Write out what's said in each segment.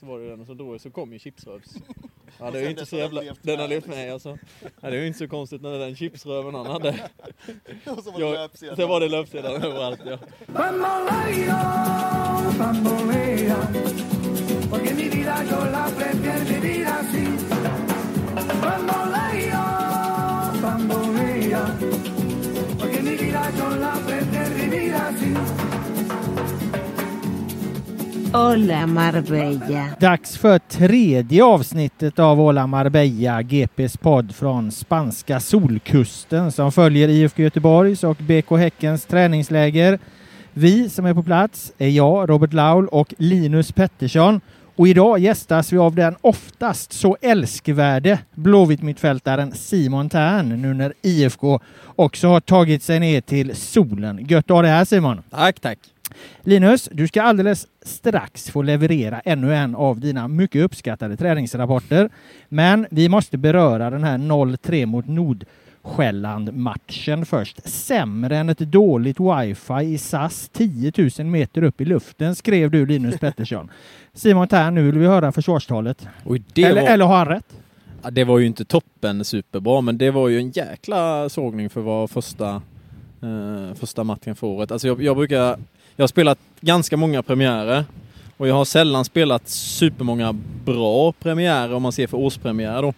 Så var det den och så drog jag, så kom ju chipsrövs. Ja det är ju inte så jävla, den har levt med alltså. Ja, det är ju inte så konstigt när den chipsröven han hade. Och så var det löpsedlar. var det överallt ja. Porque mi vida yo la prefiero vivir así. Hola Marbella. Dags för tredje avsnittet av Ola Marbella, GPs podd från spanska solkusten som följer IFK Göteborgs och BK Häckens träningsläger. Vi som är på plats är jag, Robert Laul och Linus Pettersson. Och idag gästas vi av den oftast så älskvärde Blåvitt-mittfältaren Simon Tern nu när IFK också har tagit sig ner till solen. Gött att ha dig här Simon! Tack tack. Linus, du ska alldeles strax få leverera ännu en av dina mycket uppskattade träningsrapporter. Men vi måste beröra den här 0-3 mot Nordsjälland-matchen först. Sämre än ett dåligt wifi i SAS 10 000 meter upp i luften, skrev du Linus Pettersson. Simon Tern, nu vill vi höra försvarstalet. Eller, var, eller har han rätt? ja, det var ju inte toppen superbra men det var ju en jäkla sågning för vara första, eh, första matchen för året. Alltså jag, jag brukar, jag har spelat ganska många premiärer och jag har sällan spelat supermånga bra premiärer om man ser för årspremiärer då.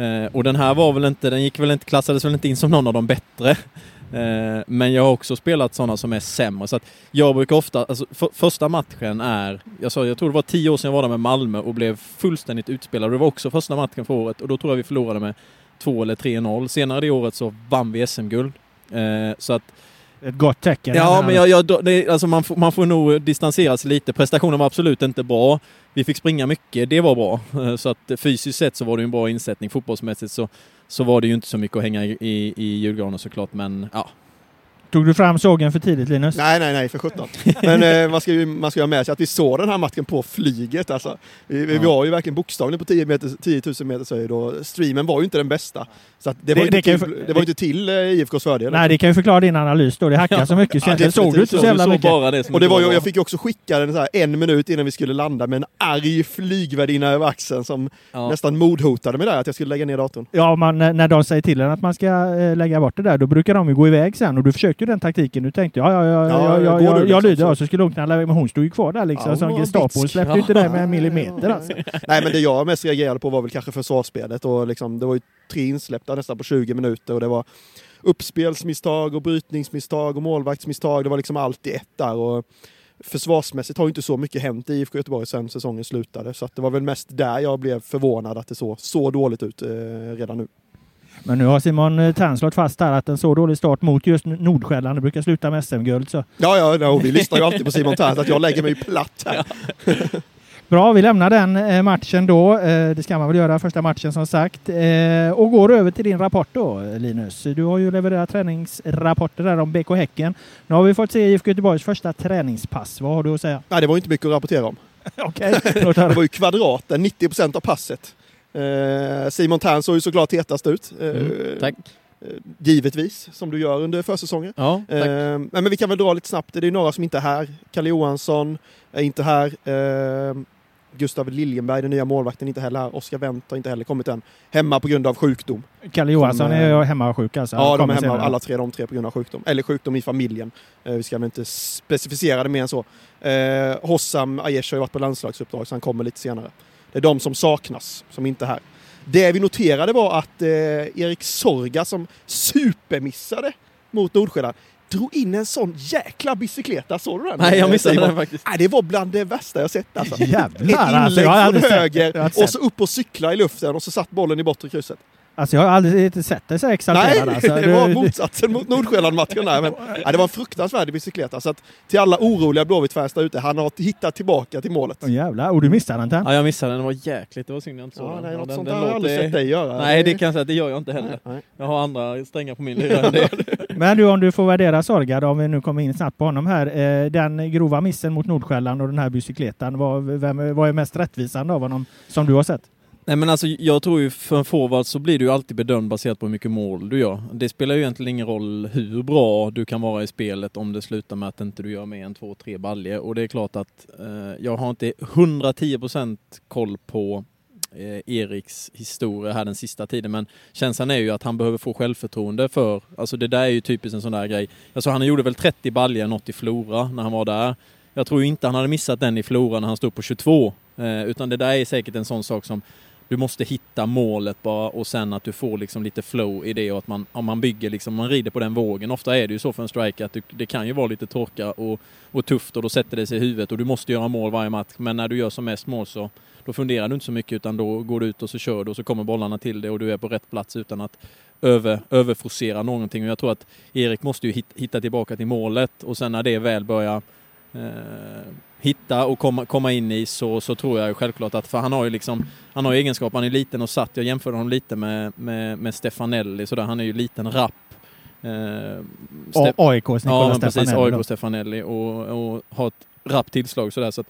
Eh, och den här var väl inte, den gick väl inte, klassades väl inte in som någon av de bättre. Eh, men jag har också spelat sådana som är sämre. Så att jag brukar ofta, alltså för, första matchen är, jag sa, jag tror det var tio år sedan jag var där med Malmö och blev fullständigt utspelad. Det var också första matchen för året och då tror jag vi förlorade med 2 eller 3-0. Senare det året så vann vi SM-guld. Eh, så att ett gott tecken. Ja, men jag, jag, det, alltså man, får, man får nog distansera sig lite. Prestationen var absolut inte bra. Vi fick springa mycket, det var bra. Eh, Så att fysiskt sett så var det en bra insättning. Fotbollsmässigt så, så var det ju inte så mycket att hänga i, i, i julgranen såklart. Men ja, Tog du fram sågen för tidigt Linus? Nej, nej, nej, för sjutton. Men eh, man ska ju man ska ju ha med sig att vi såg den här matchen på flyget. Alltså. Vi, vi Ja. var ju verkligen bokstavligen på 10, meter, 10 000 meters höjd och streamen var ju inte den bästa. Så att det, Det- var ju det till, för- det var inte till eh, IFKs fördel. Nej, det kan ju förklara din analys då. Det hackar så mycket så Ja, såg du inte så jävla såg mycket. bara det som Och det var ju, jag fick ju också skicka den så här en minut innan vi skulle landa med en arg flygvärdinna över axeln som Ja. nästan mordhotade mig där att jag skulle lägga ner datorn. Ja, man, när de säger till en att man ska eh, lägga bort det där, då brukar de ju gå iväg sen. Och du försökte ju den taktiken. Du tänkte ja, ja, ja, Ja, ja, jag liksom, lyder. så- skulle hon knalla iväg, men hon stod ju kvar där liksom. Som Gestapo. Hon släppte ju inte dig med en millimeter alltså. Nej men det jag mest reagerade på var väl kanske försvarsspelet och liksom, det var ju tre insläppta nästan på 20 minuter och det var uppspelsmisstag och brytningsmisstag och målvaktsmisstag. Det var liksom allt i ett där. Och försvarsmässigt har ju inte så mycket hänt i IFK Göteborg sen säsongen slutade. Så att det var väl mest där jag blev förvånad att det såg så dåligt ut eh, redan nu. Men nu har Simon eh, Tern slått fast här att en så dålig start mot just Nordsjälland brukar sluta med SM-guld. Så Ja, ja, och vi lyssnar ju alltid på Simon Tern, att jag lägger mig platt här. Bra, vi lämnar den eh, matchen då. Eh, det ska man väl göra, första matchen som sagt. Och går över till din rapport då, Linus. Du har ju levererat träningsrapporter där om BK Häcken. Nu har vi fått se IFK Göteborgs första träningspass. Vad har du att säga? Nej, det var inte mycket att rapportera om. Okej. Det var ju kvadraten, 90 procent av passet. Eh, Simon Tern såg ju såklart hetast ut. Eh, Mm, tack. eh, Givetvis, som du gör under försäsongen. Ja, tack. Eh, men vi kan väl dra lite snabbt. Det är några som inte är här. Kalle Johansson är inte här. Eh, Gustav Liljenberg, den nya målvakten, inte heller här. Oskar Wendt har inte heller kommit än. Hemma på grund av sjukdom. Kalle Johansson Som, är ju hemmasjuk alltså. Ja, de är hemma senare. alla tre, de tre på grund av sjukdom. Eller sjukdom i familjen. Eh, vi ska väl inte specificera det mer än så. Eh, Hossam Aiesh har ju varit på landslagsuppdrag så han kommer lite senare. Det är de som saknas, som inte är här. Det vi noterade var att eh, Erik Sorga som supermissade mot Nordsjälland drog in en sån jäkla bicykleta. Såg du den? Nej, jag missade den faktiskt. Nej, det var bland det värsta jag sett alltså. Jävlar Ett alltså. inlägg aldrig från höger och så upp och cykla i luften och så satt bollen i bortre krysset. Alltså jag har aldrig inte sett dig så exalterad. Nej, alltså. det var Du- motsatsen mot Nordsjälland-matchen där. Men, ja, det var en fruktansvärd bicykleta. Så att, till alla oroliga Blåvitt-fans där ute, han har hittat tillbaka till målet. Åh jävlar, och du missade den Tem. Ja, jag missade den. Det var jäkligt. Det var synd jag inte såg Ja, den. nej, något den- sånt den har jag aldrig sett dig göra. Nej, det kan jag säga. Det gör jag inte heller. Nej, nej. Jag har andra strängar på min lyra än det. Men du, om du får värdera Sorgad, om vi nu kommer in snabbt på honom här. Eh, den grova missen mot Nordsjälland och den här bicykletan, vad, vem, vad är mest rättvisande av honom som du har sett? Nej men alltså jag tror ju för en forward så blir du ju alltid bedömd baserat på hur mycket mål du gör. Det spelar ju egentligen ingen roll hur bra du kan vara i spelet om det slutar med att inte du gör mer än två, tre baljer. Och det är klart att eh, jag har inte 110% koll på eh, Eriks historia här den sista tiden men känslan är ju att han behöver få självförtroende för, alltså det där är ju typiskt en sån där grej. Alltså han gjorde väl 30 baljer något i Flora när han var där. Jag tror ju inte han hade missat den i Flora när han stod på 22. Eh, utan det där är säkert en sån sak som du måste hitta målet bara och sen att du får liksom lite flow i det och att man, om man bygger liksom, man rider på den vågen. Ofta är det ju så för en striker att du, det kan ju vara lite torka och, och tufft och då sätter det sig i huvudet och du måste göra mål varje match. Men när du gör som mest mål så då funderar du inte så mycket utan då går du ut och så kör du och så kommer bollarna till dig och du är på rätt plats utan att över, överforcera någonting. Och jag tror att Erik måste ju hitta tillbaka till målet och sen när det väl börjar eh, hitta och komma, komma in i så, så tror jag självklart att, för han har ju liksom, han har ju han är liten och satt, jag jämförde honom lite med, med, med Stefanelli sådär, han är ju liten, rapp. Eh, AIKs Nicola Ja, precis. Stefanelli. då. AIK Stefanelli och, och ha ett rappt tillslag sådär. Så att,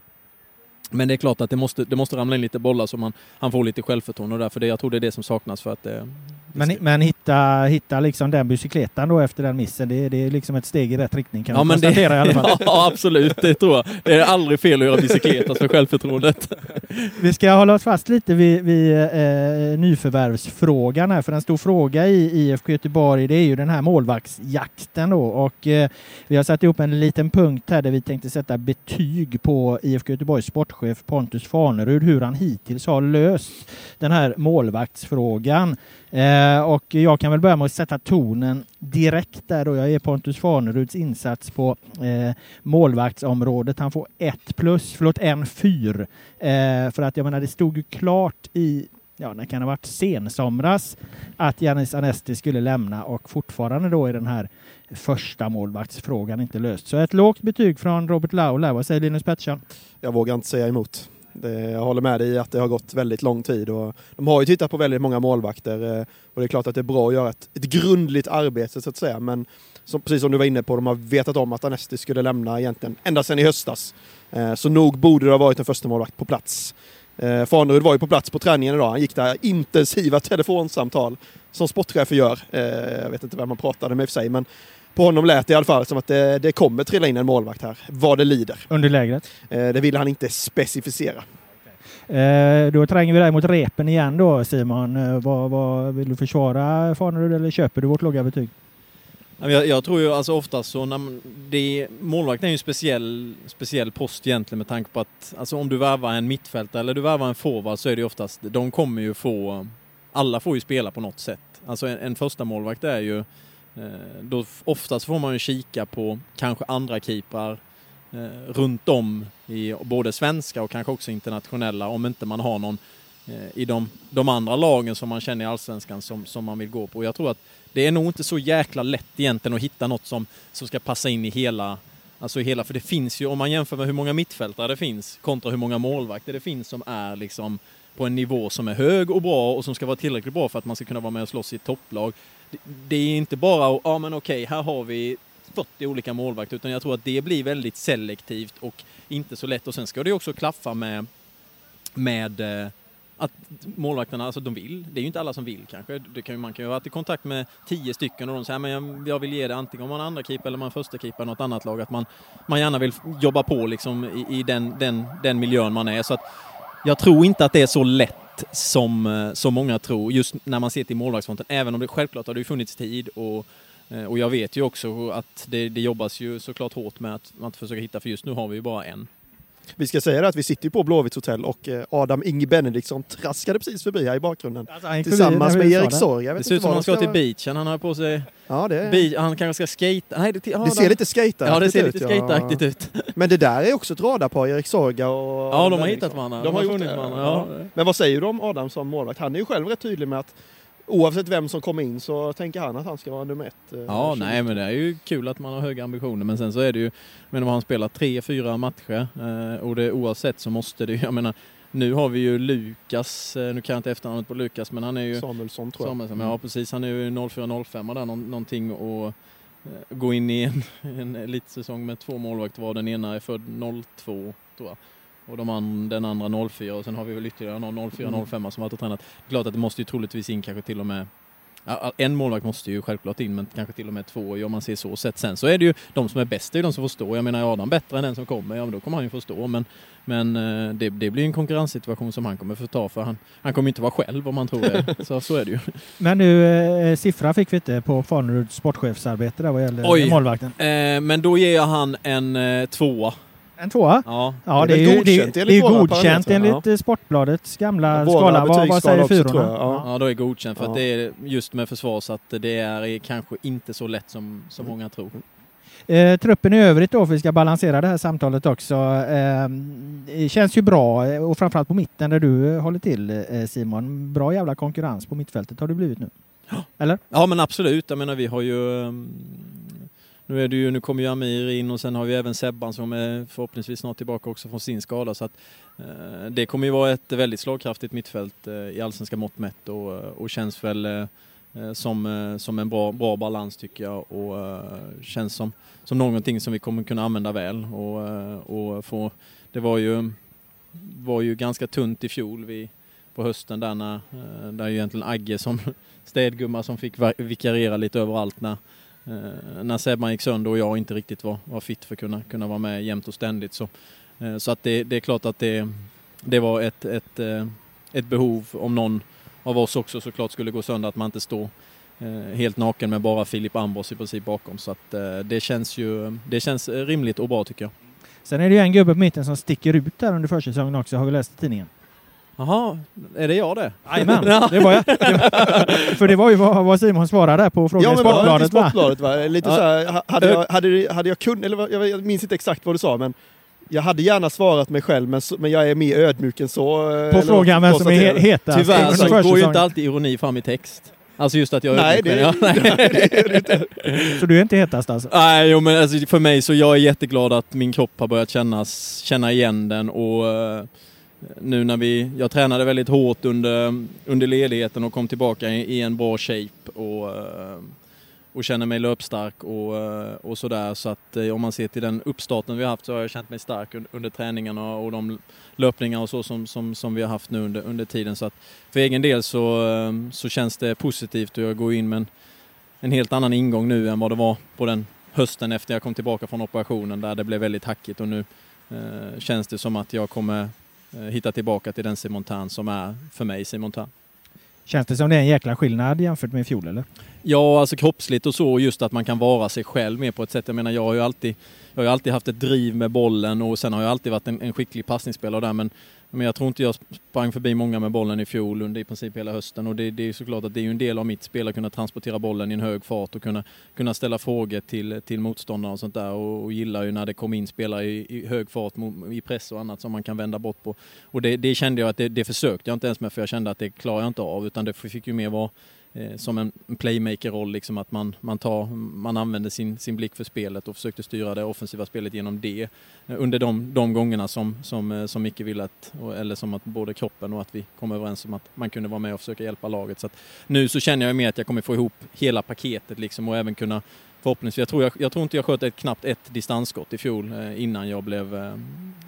men det är klart att det måste, det måste ramla in lite bollar så man, han får lite självförtroende och därför det, jag tror det är det som saknas för att det... det Men, men hitta, hitta liksom den bicykletan då efter den missen, det, det är liksom ett steg i rätt riktning kan Ja, man men det- konstatera i alla fall. ja, absolut. Det tror jag. Det är aldrig fel att göra bicykletas för självförtroendet. Vi ska hålla oss fast lite vid, vid eh, nyförvärvsfrågan här, för en stor fråga i IFK Göteborg det är ju den här målvaktsjakten då och eh, vi har satt ihop en liten punkt här där vi tänkte sätta betyg på IFK Göteborgs sportchef Pontus Farnerud, hur han hittills har löst den här målvaktsfrågan. Eh, och jag kan väl börja med att sätta tonen direkt där då. Jag är Pontus Farneruds insats på eh, målvaktsområdet. Han får ett plus, förlåt en fyr. Eh, för att jag menar det stod ju klart i Ja, när kan det ha varit sensomras att Janis Anesti skulle lämna och fortfarande då är den här första målvaktsfrågan inte löst. Så ett lågt betyg från Robert Laula. Vad säger Linus Pettersson? Jag vågar inte säga emot. Det, jag håller med dig i att det har gått väldigt lång tid. Och de har ju tittat på väldigt många målvakter eh, och det är klart att det är bra att göra ett, ett grundligt arbete så att säga. Men som, precis som du var inne på, de har vetat om att Anesti skulle lämna egentligen ända sedan i höstas. Eh, så nog borde det ha varit en första målvakt på plats. Eh, Farnerud var ju på plats på träningen idag. Han gick där intensiva telefonsamtal som sportchefer gör. Eh, Jag vet inte vem man pratade med i och för sig, men på honom lät det i alla fall som att det, det kommer trilla in en målvakt här, vad det lider. Under lägret. Eh, Det vill han inte specificera. Eh, då tränger vi där mot repen igen då Simon. Eh, vad, vad, vill du försvara Farnerud eller köper du vårt låga betyg? Jag, jag tror ju alltså oftast så när man- det, målvakten är ju en speciell, speciell post egentligen med tanke på att alltså om du värvar en mittfältare eller du värvar en forward så är det ju oftast, de kommer ju få, alla får ju spela på något sätt. Alltså en, en första målvakt är ju, eh, då oftast får man ju kika på kanske andra keeprar eh, runt om i både svenska och kanske också internationella om inte man har någon Eh, i de, de andra lagen som man känner i Allsvenskan som, som man vill gå på. Jag tror att det är nog inte så jäkla lätt egentligen att hitta något som, som ska passa in i hela, alltså i hela, för det finns ju, om man jämför med hur många mittfältare det finns kontra hur många målvakter det finns som är liksom på en nivå som är hög och bra och som ska vara tillräckligt bra för att man ska kunna vara med och slåss i ett topplag. Det, det är inte bara, ja men okej, här har vi 40 olika målvakter, utan jag tror att det blir väldigt selektivt och inte så lätt. Och sen ska det ju också klaffa med, med eh, att målvakterna, alltså de vill. Det är ju inte alla som vill kanske. Det kan, ju- man kan ju ha varit i kontakt med tio stycken och de säger men jag, jag vill ge det antingen om man är andra keeper eller man är första keeper i något annat lag. Att man, man gärna vill jobba på liksom i, i den, den, den miljön man är. Så att jag tror inte att det är så lätt som, så som många tror just när man ser till målvaktsfronten. Även om det självklart har det funnits tid och eh, och jag vet ju också att det, det jobbas ju såklart hårt med att, att försöka hitta, för just nu har vi ju bara en. Vi ska säga det att vi sitter på Blåvitts hotell och eh, Adam Inge Benediktsson traskade precis förbi här i bakgrunden. Alltså, Tillsammans med Erik. Sorg. Det ser ut som han ska de till beachen, han har på sig, Ja, det, bi, han kanske ska skata. Nej, det, det de- ser lite skateaktigt Ja, det ser ut. lite skateaktigt ut. Men det där är också ett radarpar, Erik Sorga och... Ja, de har hittat varandra. De har gjort funnit det, varandra. ja. Ja. Men vad säger du om Adam som målvakt? Han är ju själv rätt tydlig med att oavsett vem som kommer in så tänker han att han ska vara nummer ett. eh, Ja, 20. nej men det är ju kul att man har höga ambitioner men sen så är det ju, men om han spelar tre, fyra matcher eh, och det oavsett så måste det ju, jag menar nu har vi ju Lukas, eh, nu kan jag inte efternamnet på Lukas men han är ju Samuelsson tror jag. Samuelsson, ja precis, han är ju 04-05 där nå- någonting och gå in i en, en elitsäsong med två målvakter var den ena är född 02 tror jag. Och de an, den andra 04 och sen har vi väl ytterligare någon 04-05 som varit och tränat. Klart att det måste ju troligtvis in kanske till och med en målvakt måste ju självklart in men kanske till och med två om man ser så sett. Sen så är det ju de som är bäst, är de som får stå. Jag menar är Adam bättre än den som kommer, ja men då kommer han ju få stå. Men, men eh, det, det blir en konkurrenssituation som han kommer få ta för han, han kommer inte vara själv om man tror det. Så, så är det ju. Men nu, eh, siffra fick vi inte på Faneruds sportchefsarbete där vad gäller Oj. målvakten. Eh, men då ger jag han en eh, tvåa. En tvåa? Ja. Ja, Det det är är ju det, godkänt det är enligt våra godkänt parametrar, enligt eh, Sportbladets gamla Våra skala. Vad, vad säger fyrorna? ja. ja, då är det godkänt för Ja. att det är just med försvar så att det är kanske inte så lätt som, som många tror. Eh, truppen i övrigt då, för vi ska balansera det här samtalet också. Eh, det känns ju bra eh, och framförallt på mitten där du eh, håller till eh, Simon. Bra jävla konkurrens på mittfältet har det blivit nu. Eller? Ja men absolut, jag menar vi har ju ehm, nu, är det ju, nu kommer ju Amir in och sen har vi även Sebban som är förhoppningsvis snart tillbaka också från sin skada. Så att, eh, det kommer ju vara ett väldigt slagkraftigt mittfält eh, i allsvenska mått mätt och, eh, och känns väl eh, eh, som, eh, som en bra, bra balans tycker jag och eh, känns som, som någonting som vi kommer kunna använda väl. Och, eh, och få, det var ju, var ju ganska tunt i fjol vi, på hösten där när, eh, där ju egentligen Agge som städgumma som fick vikariera lite överallt när, Eh, när Sebban gick sönder och jag inte riktigt var, var fit för att kunna, kunna vara med jämt och ständigt. Så, eh, så att det, det är klart att det, det var ett, ett, eh, ett behov om någon av oss också såklart skulle gå sönder att man inte står eh, helt naken med bara Filip Ambros i princip bakom. Så att eh, det känns ju det känns rimligt och bra tycker jag. Sen är det ju en gubbe på mitten som sticker ut där under försäsongen också, har vi läst i tidningen. Jaha, är det jag det? Jajamän, det var jag. För det var ju vad, Simon svarade på frågan Ja i men var Sportbladet va? Sportbladet va? Lite Ja. så här, ha- hade jag, hade, hade jag kunnat, eller jag, jag minns inte exakt vad du sa men jag hade gärna svarat mig själv men, så- men jag är mer ödmjuk än så. eh, På eller frågan vem som är hetast Tyvärr så går ju försäsongen. inte alltid ironi fram i text. Alltså just att jag är Nej, ödmjuk, det, ja. nej, det är det inte. Så du är inte hetast alltså? Nej, jo, men alltså, för mig så jag är jätteglad att min kropp har börjat kännas, känna igen den och eh, nu när vi, jag tränade väldigt hårt under, under ledigheten och kom tillbaka i, i en bra shape och, eh, och känner mig löpstark och, eh, och sådär. Så att eh, om man ser till den uppstarten vi har haft så har jag känt mig stark under, under träningarna och de löpningar och så som, som, som vi har haft nu under, under tiden. Så att för egen del så, så känns det positivt och jag går in med en, en helt annan ingång nu än vad det var på den hösten efter jag kom tillbaka från operationen där det blev väldigt hackigt och nu eh, känns det som att jag kommer hitta tillbaka till den Simon Tern som är för mig Simon Tern. Känns det som det är en jäkla skillnad jämfört med i fjol eller? Ja, alltså kroppsligt och så, just att man kan vara sig själv mer på ett sätt. Jag menar, jag har ju alltid, jag har alltid haft ett driv med bollen och sen har jag alltid varit en, en skicklig passningsspelare där, men, men jag tror inte jag sprang förbi många med bollen i fjol under i princip hela hösten och det, det är ju såklart att det är en del av mitt spel att kunna transportera bollen i en hög fart och kunna, kunna ställa frågor till, till motståndarna och sånt där och, och gillar ju när det kommer in spelare i, i hög fart i press och annat som man kan vända bort på. Och det, det kände jag att det, det försökte jag inte ens med för jag kände att det klarar jag inte av utan det fick ju mer vara Eh, som en playmaker-roll, liksom att man, man, tar, man använder sin, sin blick för spelet och försökte styra det offensiva spelet genom det eh, under de, de gångerna som, som, eh, som Micke ville att, eller som att både kroppen och att vi kom överens om att man kunde vara med och försöka hjälpa laget. Så att nu så känner jag mer att jag kommer få ihop hela paketet liksom och även kunna förhoppningsvis, jag tror, jag, jag tror inte jag sköt ett, knappt ett distansskott i fjol eh, innan jag blev, eh,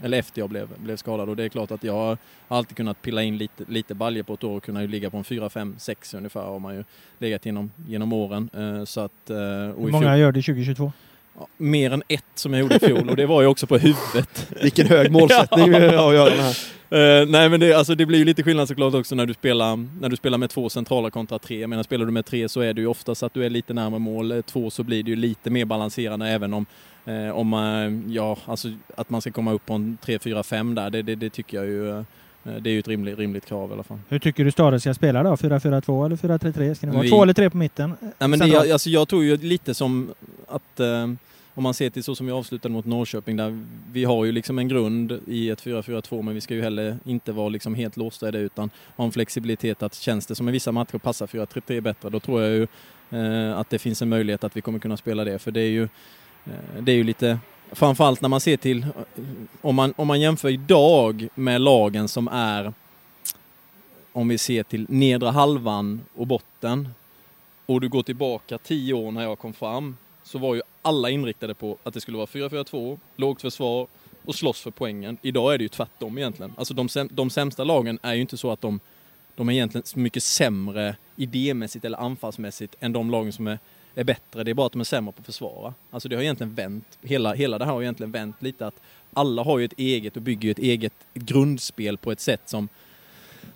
eller efter jag blev, blev skadad och det är klart att jag har alltid kunnat pilla in lite, lite baljer på ett år och kunna ju ligga på en 4, 5, 6 ungefär har man ju legat genom, genom åren. Eh, Så att, Hur många fjol, gör det 2022? Mer än ett som jag gjorde i fjol och det var ju också på huvudet. Vilken hög målsättning vi har att göra här. Eh, nej men det, alltså, det blir ju lite skillnad såklart också när du, spelar, när du spelar med två centrala kontra tre. Jag menar spelar du med tre så är det ju oftast att du är lite närmare mål. Eh, Två så blir det ju lite mer balanserande även om, eh, om eh, ja, alltså, att man ska komma upp på en 3, 4, 5 där. Det, det, det tycker jag ju det är ju ett rimligt, rimligt krav i alla fall. Hur tycker du Stare ska spela då? 4-4-2 eller 4-3-3? Ska det vara Vi- två eller tre på mitten? Ja, men det, jag- alltså, jag tror ju lite som att, eh, om man ser till så som vi avslutade mot Norrköping där vi har ju liksom en grund i ett 4-4-2 men vi ska ju heller inte vara liksom helt låsta i det utan ha en flexibilitet att känns det som i vissa matcher passar 4-3-3 bättre då tror jag ju eh, att det finns en möjlighet att vi kommer kunna spela det för det är ju, eh, det är ju lite framförallt när man ser till om man, om man jämför idag med lagen som är om vi ser till nedre halvan och botten och du går tillbaka tio år när jag kom fram så var ju alla inriktade på att det skulle vara 4-4-2, lågt försvar och slåss för poängen. Idag är det ju tvärtom egentligen. Alltså de, säm- de sämsta lagen är ju inte så att de, de är egentligen mycket sämre idémässigt eller anfallsmässigt än de lagen som är, är bättre. Det är bara att de är sämre på att försvara. Alltså det har egentligen vänt. Hela, hela det här har egentligen vänt lite att alla har ju ett eget och bygger ju ett eget grundspel på ett sätt som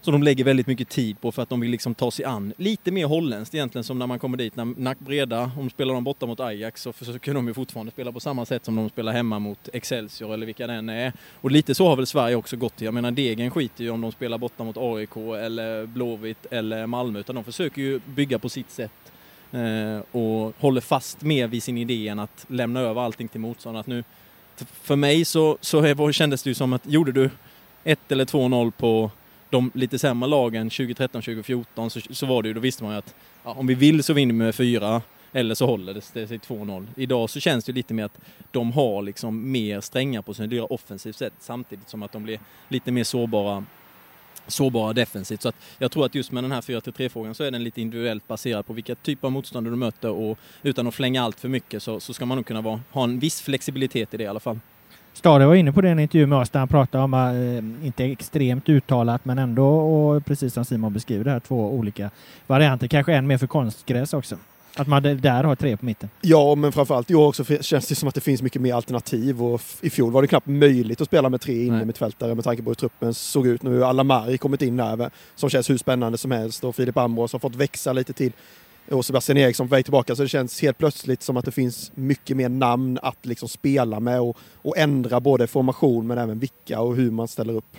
som de lägger väldigt mycket tid på för att de vill liksom ta sig an. Lite mer holländskt egentligen som när man kommer dit. När Nack Breda, om spelar de borta mot Ajax så försöker de ju fortfarande spela på samma sätt som de spelar hemma mot Excelsior eller vilka det än är. Och lite så har väl Sverige också gått till. Jag menar Degen skiter ju om de spelar borta mot AIK eller Blåvitt eller Malmö utan de försöker ju bygga på sitt sätt Eh, och håller fast mer vid sin idé än att lämna över allting till motståndaren. Att nu, för mig så, så är- kändes det ju som att gjorde du 1 eller 2-0 på de lite sämre lagen 2013-2014 så, så var det ju, då visste man ju att ja, om vi vill så vinner vi med fyra eller så håller det sig till 2-0. Idag så känns det lite mer att de har liksom mer strängar på sig, det offensivt sätt samtidigt som att de blir lite mer sårbara sårbara defensivt. Så att jag tror att just med den här 4-3-frågan så är den lite individuellt baserad på vilka typer av motståndare du möter och utan att flänga allt för mycket så, så ska man nog kunna vara, ha en viss flexibilitet i det i alla fall. Stade var inne på det i en intervju med oss där han pratade om, eh, inte extremt uttalat, men ändå, och precis som Simon beskriver det här, två olika varianter. Kanske en mer för konstgräs också. Att man där har tre på mitten. Ja, men framförallt i år också känns det som att det finns mycket mer alternativ. Och I fjol var det knappt möjligt att spela med tre inne Nej. mittfältare med tanke på hur truppen såg ut. Nu har Alamari kommit in där som känns hur spännande som helst och Filip Ambros har fått växa lite till. Och Sebastian Eriksson på väg tillbaka så det känns helt plötsligt som att det finns mycket mer namn att liksom spela med och, och ändra både formation men även vilka och hur man ställer upp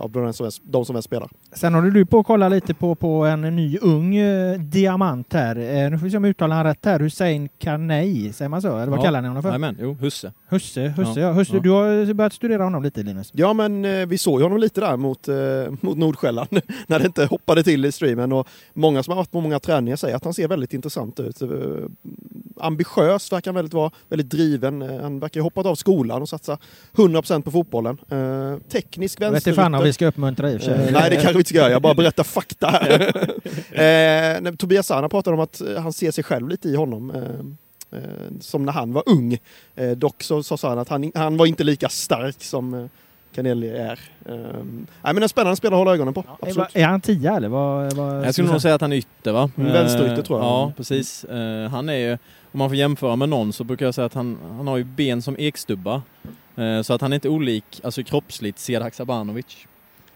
av de som, de som väl spelar. Sen håller du på att kolla lite på, på en ny ung eh, diamant här. Eh, nu får vi se om jag uttalar han rätt här. Hussein Kanei, säger man så? Eller vad Ja. kallar ni honom för? Jajamän, jo, Husse. Husse, Husse, Ja. ja. Husse Ja. Du har börjat studera honom lite Linus. Ja, men eh, vi såg ju honom lite där mot, eh, mot Nordsjälland när det inte hoppade till i streamen. Och många som har varit på många träningar säger att han ser väldigt intressant ut. Ambitiös verkar han väldigt vara, väldigt driven. Eh, han verkar ha hoppat av skolan och satsa 100% på fotbollen. Eh, teknisk Jag vet inte fan om vänsterytter. vi ska uppmuntra i och för sig. Eh, nej, det kanske vi inte ska göra. Jag bara berättar fakta här. eh, när Tobias Sana pratade om att eh, han ser sig själv lite i honom. Eh, eh, som när han var ung. Eh, dock så så sa han att han, han var inte lika stark som eh, Canelli är. Eh, nej, men en spännande spelare att hålla ögonen på. Är, Absolut. är han tia eller? Vad, vad Jag skulle nog säga att han är ytter va? Mm, vänsterytter tror jag. Ja, precis. Eh, Han är ju, om man får jämföra med någon så brukar jag säga att han, han har ju ben som ekstubbar. Eh, Så att han är inte olik, alltså kroppsligt, Sead Haksabanovic.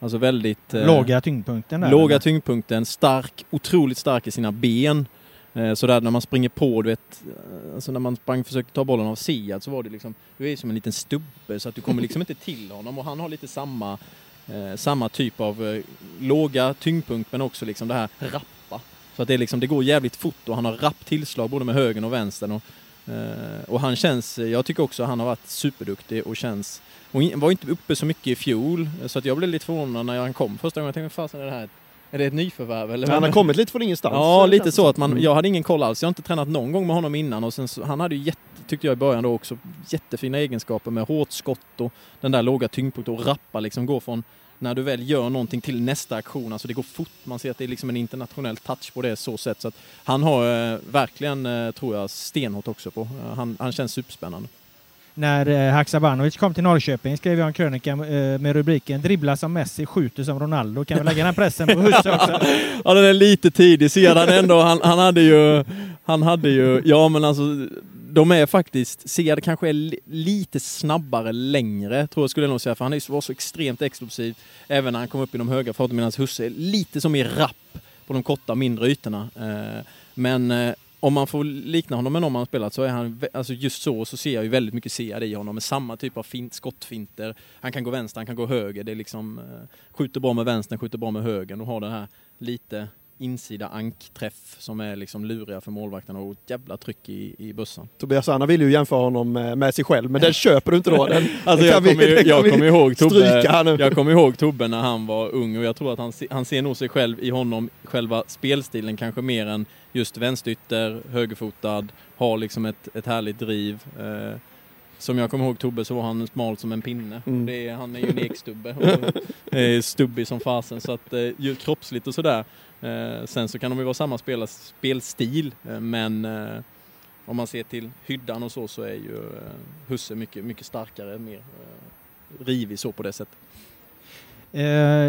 Alltså väldigt... eh, Låga tyngdpunkten där. Låga eller? tyngdpunkten, stark, otroligt stark i sina ben. Eh, Så där när man springer på, du vet, alltså när man sprang försökte ta bollen av Sead så var det liksom, du är som en liten stubbe så att du kommer liksom inte till honom och han har lite samma, eh, samma typ av eh, låga tyngdpunkt men också liksom det här rappa. Så att det, är liksom, det går jävligt fort och han har rapp tillslag både med högen och vänstern. Och, eh, och han känns, jag tycker också han har varit superduktig och känns, och var inte uppe så mycket i fjol så att jag blev lite förvånad när han kom första gången. Jag tänkte, fasen är det här? Är det ett nyförvärv eller? han har kommit lite från ingenstans. Ja, lite så att man, som. jag hade ingen koll alls. Jag har inte tränat någon gång med honom innan och sen så, han hade ju jätte, tyckte jag i början då också, jättefina egenskaper med hårt skott och den där låga tyngdpunkten och rappa liksom gå från när du väl gör någonting till nästa aktion, alltså det går fort. Man ser att det är liksom en internationell touch på det så sätt. Så att han har eh, verkligen, eh, tror jag, stenhårt också på. Eh, han, han känns superspännande. När eh, Haksabanovic kom till Norrköping skrev jag en krönika eh, med rubriken “Dribblar som Messi, skjuter som Ronaldo”. Kan vi lägga den pressen på Husse också? Ja, den är lite tidig. Ser han ändå, han, han hade ju, han hade ju, ja men alltså, de är faktiskt, Sead kanske är lite snabbare längre, tror jag skulle jag nog säga, för han är, ju- var så extremt explosiv, även när han kom upp i de höga farterna, medan Husse är lite som i rapp på de korta, mindre ytorna. Eh, men eh, om man får likna honom med någon man har spelat så är han, alltså just så, så ser jag ju väldigt mycket Sead i honom med samma typ av fint, skottfinter. Han kan gå vänster, han kan gå höger, det är liksom, eh, skjuter bra med vänstern, skjuter bra med högern och har det här lite insida ankträff som är liksom luriga för målvakterna och ett jävla tryck i, i bussen. Tobias Anna vill ju jämföra honom med, sig själv, men den köper du inte då? Den, Alltså jag vi- kommer, jag vi kommer ihåg Tobbe, jag kommer ihåg Tobbe när han var ung och jag tror att han, han ser nog sig själv i honom, själva spelstilen kanske mer än just vänsterytter, högerfotad, har liksom ett, ett härligt driv. Eh, som jag kommer ihåg Tobbe så var han smal som en pinne. Mm. Det är, han är ju en ekstubbe och är stubbig som fasen så att eh, kroppsligt och sådär. Eh, sen så kan de ju vara samma spela, spelstil eh, men eh, om man ser till hyddan och så så är ju Husse mycket, mycket starkare, mer rivig så på det sättet.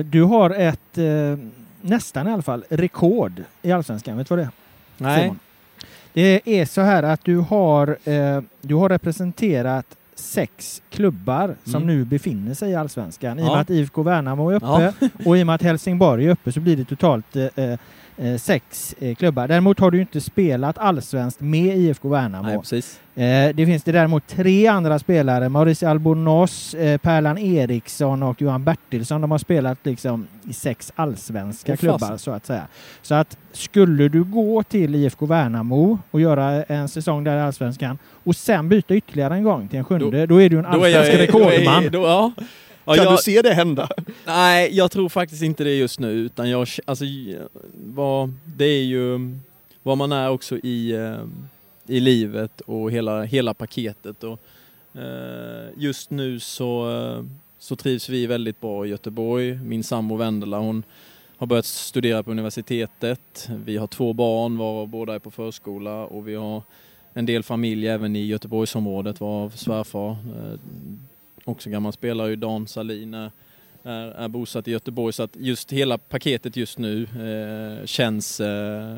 Du har ett, nästan i alla fall, rekord i Allsvenskan. Vet du vad det är? Simon? Det är så här att du har, du har representerat sex klubbar som Mm. nu befinner sig i Allsvenskan. I och Ja. med att IFK Värnamo är uppe och i och med att Helsingborg är uppe så blir det totalt eh, eh, sex eh, klubbar. Däremot har du inte spelat allsvenskt med IFK Värnamo. Nej, precis. Eh, det finns det däremot tre andra spelare, Mauricio Albornoz, eh, Pärlan Eriksson och Johan Bertilsson. De har spelat liksom i sex allsvenska Åh, klubbar så att säga. Så att skulle du gå till IFK Värnamo och göra en säsong där i allsvenskan och sen byta ytterligare en gång till en sjunde, då, är du en Då jag allsvensk rekordman. Då, är- då, ja. Ja, Kan jag, du se det hända? Nej, jag tror faktiskt inte det just nu. Utan jag, alltså, vad, det är ju vad man är också i, eh, i livet och hela, hela paketet. Och, eh, just nu så, eh, så trivs vi väldigt bra i Göteborg. Min sambo Vendela hon har börjat studera på universitetet. Vi har två barn varav båda är på förskola och vi har en del familj även i Göteborgsområdet varav svärfar, också gammal spelare, Dan Salin är, är, är bosatt i Göteborg. Så att just hela paketet just nu eh, känns, eh,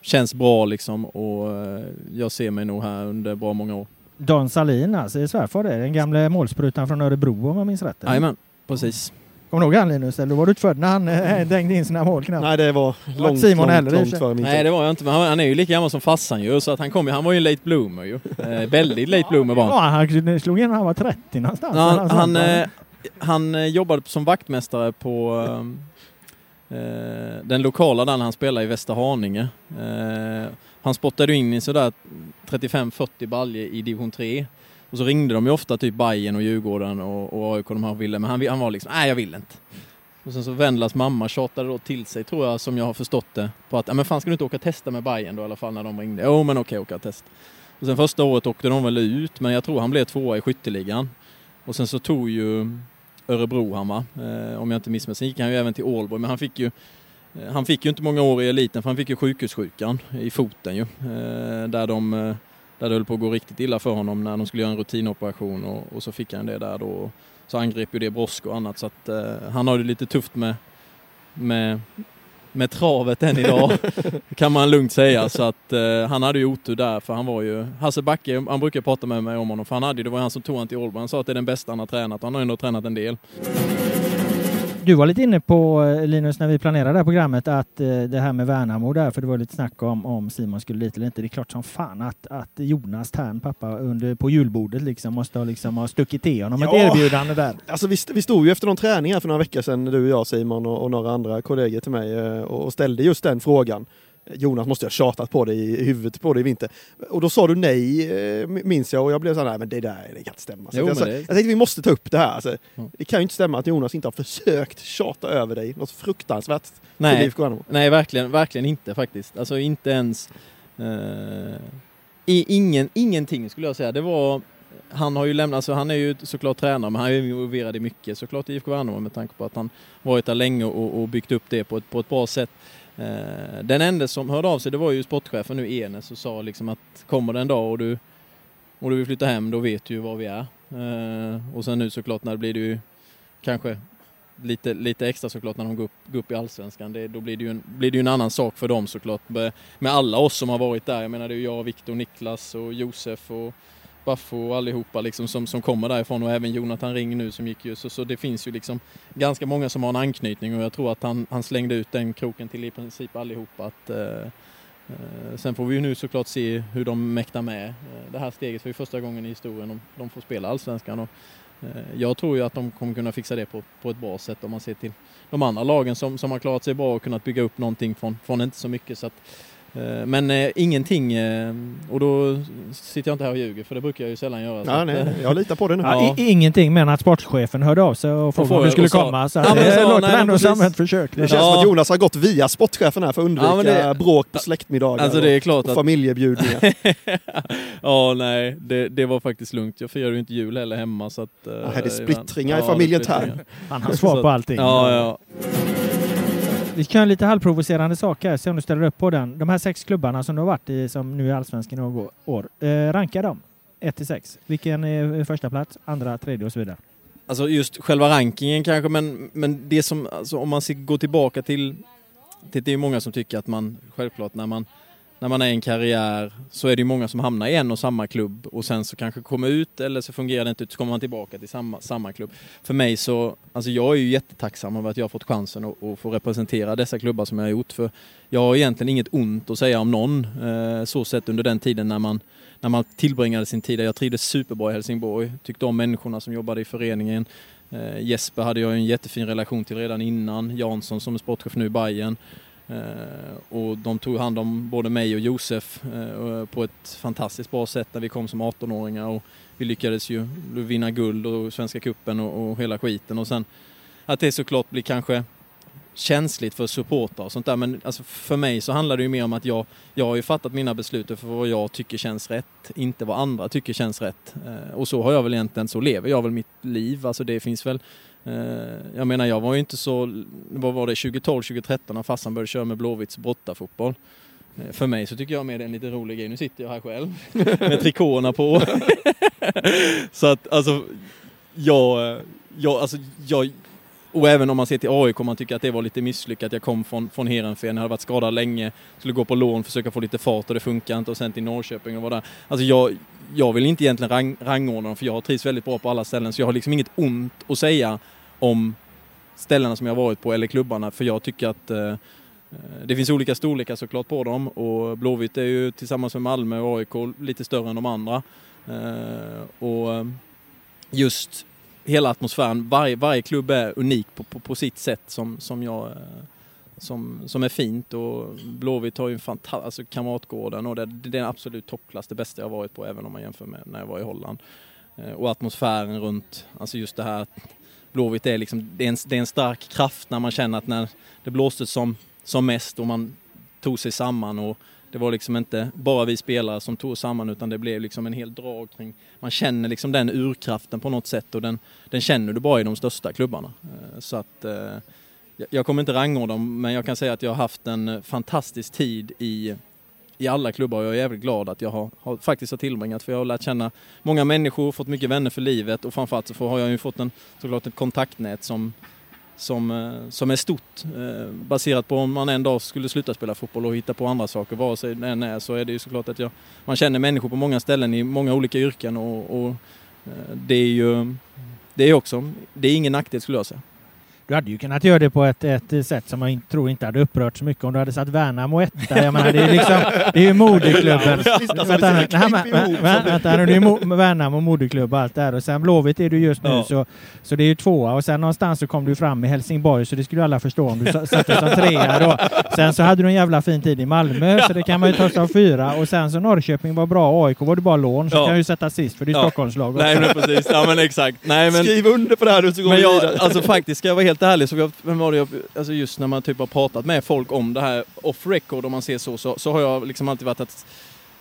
känns bra liksom och eh, jag ser mig nog här under bra många år. Dan Salin alltså, är svärfar det? Den gamla målsprutan från Örebro om jag minns rätt? Jajamän, precis. Kommer du ihåg han Linus? Eller var du inte född när han eh, dängde in sina mål knappt? Nej, det var långt, Simon långt, långt sig. före min Nej det var jag inte, men han, han är ju lika gammal som farsan ju så att han kom ju, han var ju en late bloomer ju. Eh, väldigt late bloomer var han. Ja, han slog in när han var 30 någonstans. Ja, han, han, eh, han eh, jobbade som vaktmästare på ehm, eh, den lokala där han spelade i Västerhaninge. Eh, han spottade in i sådär 35-40 baljer i division 3. Och så ringde de ju ofta typ Bayern och Djurgården och, och AIK de här ville, men han, han var liksom, nej jag vill inte. Och sen så Vendlas mamma tjatade då till sig, tror jag, som jag har förstått det, på att, ja men fan ska du inte åka och testa med Bayern då i alla fall när de ringde? Jo men okej, åka och testa. Och sen första året åkte de väl ut, men jag tror han blev tvåa i skytteligan. Och sen så tog ju Örebro han va, eh, om jag inte missminner Sen gick han ju även till Ålborg, men han fick ju eh, han fick ju inte många år i eliten för han fick ju sjukhussjukan i foten ju. Eh, där, de, eh, där det höll på att gå riktigt illa för honom när de skulle göra en rutinoperation och, och så fick han det där då. Så angrep ju det brosk och annat så att eh, han har det lite tufft med, med, med travet än idag. kan man lugnt säga. Så att eh, han hade ju otur där för han var ju, Hasse Backe, han brukar prata med mig om honom för han hade det var han som tog han till Ålborg. Han sa att det är den bästa han har tränat och han har ändå tränat en del. Du var lite inne på eh, Linus när vi planerade det här programmet att eh, det här med Värnamo där, för det var lite snack om om Simon skulle dit eller inte. Det är klart som fan att, att Jonas Tern, pappa, under, på julbordet liksom måste ha, liksom, ha stuckit till honom ett Ja. erbjudande där. Alltså vi, vi stod ju efter någon träning här för några veckor sedan, du och jag Simon och, och några andra kollegor till mig eh, och, och ställde just den frågan. Jonas måste ha tjatat på dig i huvudet på dig i vinter. Och då sa du nej, eh, minns jag, och jag blev så här, nej men det där det kan inte stämma. Jo, jag, sa- det- jag tänkte vi måste ta upp det här. Alltså, Ja. Det kan ju inte stämma att Jonas inte har försökt tjata över dig något fruktansvärt Nej, nej verkligen, verkligen inte faktiskt. Alltså inte ens... Eh, ingen, ingenting skulle jag säga. Det var... Han har ju lämnat, alltså han är ju såklart tränare men han är ju involverad i mycket såklart i IFK Värnamo med tanke på att han varit där länge och, och byggt upp det på ett, på ett bra sätt. Eh, den enda som hörde av sig det var ju sportchefen nu Enes och sa liksom att kommer det en dag och du, och du vill flytta hem då vet du ju var vi är. Eh, och sen nu såklart när det blir det ju kanske lite, lite extra såklart när de går upp, går upp i Allsvenskan. Det, då blir det, ju en, blir det ju en annan sak för dem såklart. Med, med alla oss som har varit där. Jag menar det är ju jag, Viktor, Niklas och Josef och Baffo och allihopa liksom som, som kommer därifrån och även Jonathan Ring nu som gick ju. Så, så det finns ju liksom ganska många som har en anknytning och jag tror att han, han slängde ut den kroken till i princip allihopa. Att, eh, eh, sen får vi ju nu såklart se hur de mäktar med eh, det här steget för det är första gången i historien de, de får spela Allsvenskan. Och Eh, Jag tror ju att de kommer kunna fixa det på, på ett bra sätt om man ser till de andra lagen som, som har klarat sig bra och kunnat bygga upp någonting från, från inte så mycket. Så att, eh, men eh, ingenting, eh, och då sitter jag inte här och ljuger för det brukar jag ju sällan göra. så Ja, att, eh, nej, jag litar på det nu. Ja, i, ingenting men att sportchefen hörde av sig och frågade får om du skulle och komma. Så Ja, det låter nej, ändå som ett försök. Det känns Ja. som att Jonas har gått via sportchefen här för att undvika Ja, det- bråk på släktmiddagar Alltså det är klart och att familjebjudningar. ja, nej, det, det var faktiskt lugnt. Jag firade ju inte jul heller hemma så att... eh, Ja, här är det splittringar i familjen här. Han har svar på allting. Ja, ja. Vi kan göra lite halvprovocerande sak här, se om du ställer upp på den. De här sex klubbarna som du har varit i, som nu är allsvenskan i några år, eh, ranka dem. 1 till 6. Vilken är eh, första plats, andra, tredje och så vidare? Alltså just själva rankingen kanske, men, men det som, alltså om man går tillbaka till, till, det är ju många som tycker att man, självklart när man, när man är i en karriär så är det ju många som hamnar i en och samma klubb och sen så kanske kommer ut eller så fungerar det inte ut så kommer man tillbaka till samma, samma klubb. För mig så, alltså jag är ju jättetacksam över att jag har fått chansen att, att få representera dessa klubbar som jag har gjort för jag har egentligen inget ont att säga om någon eh, så sett under den tiden när man när man tillbringade sin tid där. Jag trivdes superbra i Helsingborg, tyckte om människorna som jobbade i föreningen. Eh, Jesper hade jag en jättefin relation till redan innan, Jansson som är sportchef nu i Bayern. Eh, och de tog hand om både mig och Josef eh, eh, på ett fantastiskt bra sätt när vi kom som 18-åringar och vi lyckades ju vinna guld och Svenska Cupen och, och hela skiten. Och sen att det såklart blir kanske känsligt för supportrar och sånt där. Men alltså för mig så handlar det ju mer om att jag, jag har ju fattat mina beslut för vad jag tycker känns rätt, inte vad andra tycker känns rätt. Och så har jag väl egentligen, så lever jag väl mitt liv, alltså det finns väl Eh, jag menar jag var ju inte så, vad var det, 2012, 2013 när farsan började köra med Blåvitts brottarfotboll. Eh, för mig så tycker jag mer det är en lite rolig grej. Nu sitter jag här själv med trikåerna på. så att alltså, jag, eh, jag, alltså, jag, och även om man ser till AIK, man tycker att det var lite misslyckat. Jag kom från, från Heerenveen, hade varit skadad länge, skulle gå på lån, försöka få lite fart och det funkar inte och sen till Norrköping och var där. Alltså jag, jag vill inte egentligen rang, rangordna dem för jag trivs väldigt bra på alla ställen så jag har liksom inget ont att säga om ställena som jag har varit på eller klubbarna för jag tycker att eh, eh det finns olika storlekar såklart på dem och Blåvitt är ju tillsammans med Malmö och AIK lite större än de andra. Eh, och eh, just hela atmosfären, varje, varje klubb är unik på, på, på sitt sätt som, som, jag, eh, som, som är fint och Blåvitt har ju en fantastisk, alltså Kamratgården och det, det är den absolut toppklass, det bästa jag varit på även om man jämför med när jag var i Holland. Eh, och atmosfären runt, alltså just det här att Blåvitt är liksom, det är, en, det är en stark kraft när man känner att när det blåste som, som mest och man tog sig samman och det var liksom inte bara vi spelare som tog oss samman utan det blev liksom en hel drag kring, man känner liksom den urkraften på något sätt och den, den känner du bara i de största klubbarna. Eh, så att eh, jag- kommer inte rangordna dem men jag kan säga att jag har haft en fantastisk tid i, i alla klubbar och jag är jävligt glad att jag har, har faktiskt har tillbringat för jag har lärt känna många människor, fått mycket vänner för livet och framförallt så har jag ju fått en, såklart ett kontaktnät som, som, eh, som är stort. Eh, baserat på om man en dag skulle sluta spela fotboll och hitta på andra saker, vare sig det än är, så är det ju såklart att jag, man känner människor på många ställen i många olika yrken och, och eh, det är ju det är också, det är ingen nackdel skulle jag säga. Du hade ju kunnat göra det på ett, ett sätt som jag tror inte hade upprört så mycket om du hade satt Värnamo etta. Jag menar, det är liksom, det är ju moderklubben. Vänta nu, liksom det är Värnamo moderklubb och allt det här. Och sen Blåvitt är du just nu, Ja. så, så det är ju tvåa. Och sen någonstans så kom du fram i Helsingborg, så det skulle ju alla förstå om du sa- satte som trea då. Sen så hade du en jävla fin tid i Malmö, så det kan man ju ta som fyra. Och sen så Norrköping var bra, AIK var du bara lån, så Ja. kan ju sätta sist, för det är Ja. Stockholmslag också. Nej men precis, ja men exakt. Nej, men, Skriv under på det här nu så går Men vi jag, vidare. alltså faktiskt ska jag vara helt ärlig, så vem var det jag, alltså just när man typ har pratat med folk om det här off record om man ser så, så, så har jag liksom alltid varit att,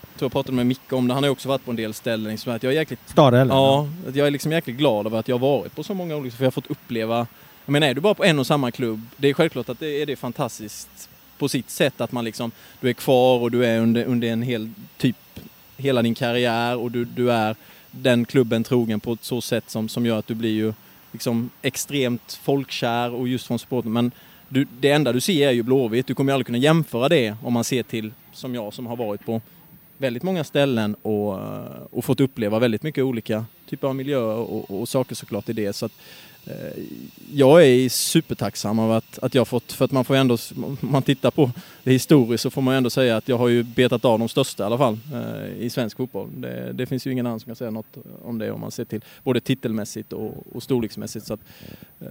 jag tror jag pratade med Micke om det, han har också varit på en del ställen, liksom, att jag är jäkligt, Stad eller? ja, jag är liksom jäkligt glad över att jag har varit på så många olika, för jag har fått uppleva, jag menar är du bara på en och samma klubb, det är självklart att det är det fantastiskt på sitt sätt att man liksom, du är kvar och du är under, under en hel, typ, hela din karriär och du, du är den klubben trogen på ett så sätt som, som gör att du blir ju liksom extremt folkkär och just från supporten. Men du, det enda du ser är ju Blåvitt. Du kommer ju aldrig kunna jämföra det om man ser till, som jag som har varit på väldigt många ställen och, och fått uppleva väldigt mycket olika typer av miljöer och, och saker såklart i det. Så att, jag är supertacksam av att, att jag fått, för att man får ändå, om man tittar på det historiskt så får man ändå säga att jag har ju betat av de största i alla fall eh, i svensk fotboll. Det, det finns ju ingen annan som kan säga något om det om man ser till både titelmässigt och, och storleksmässigt. Så att, eh,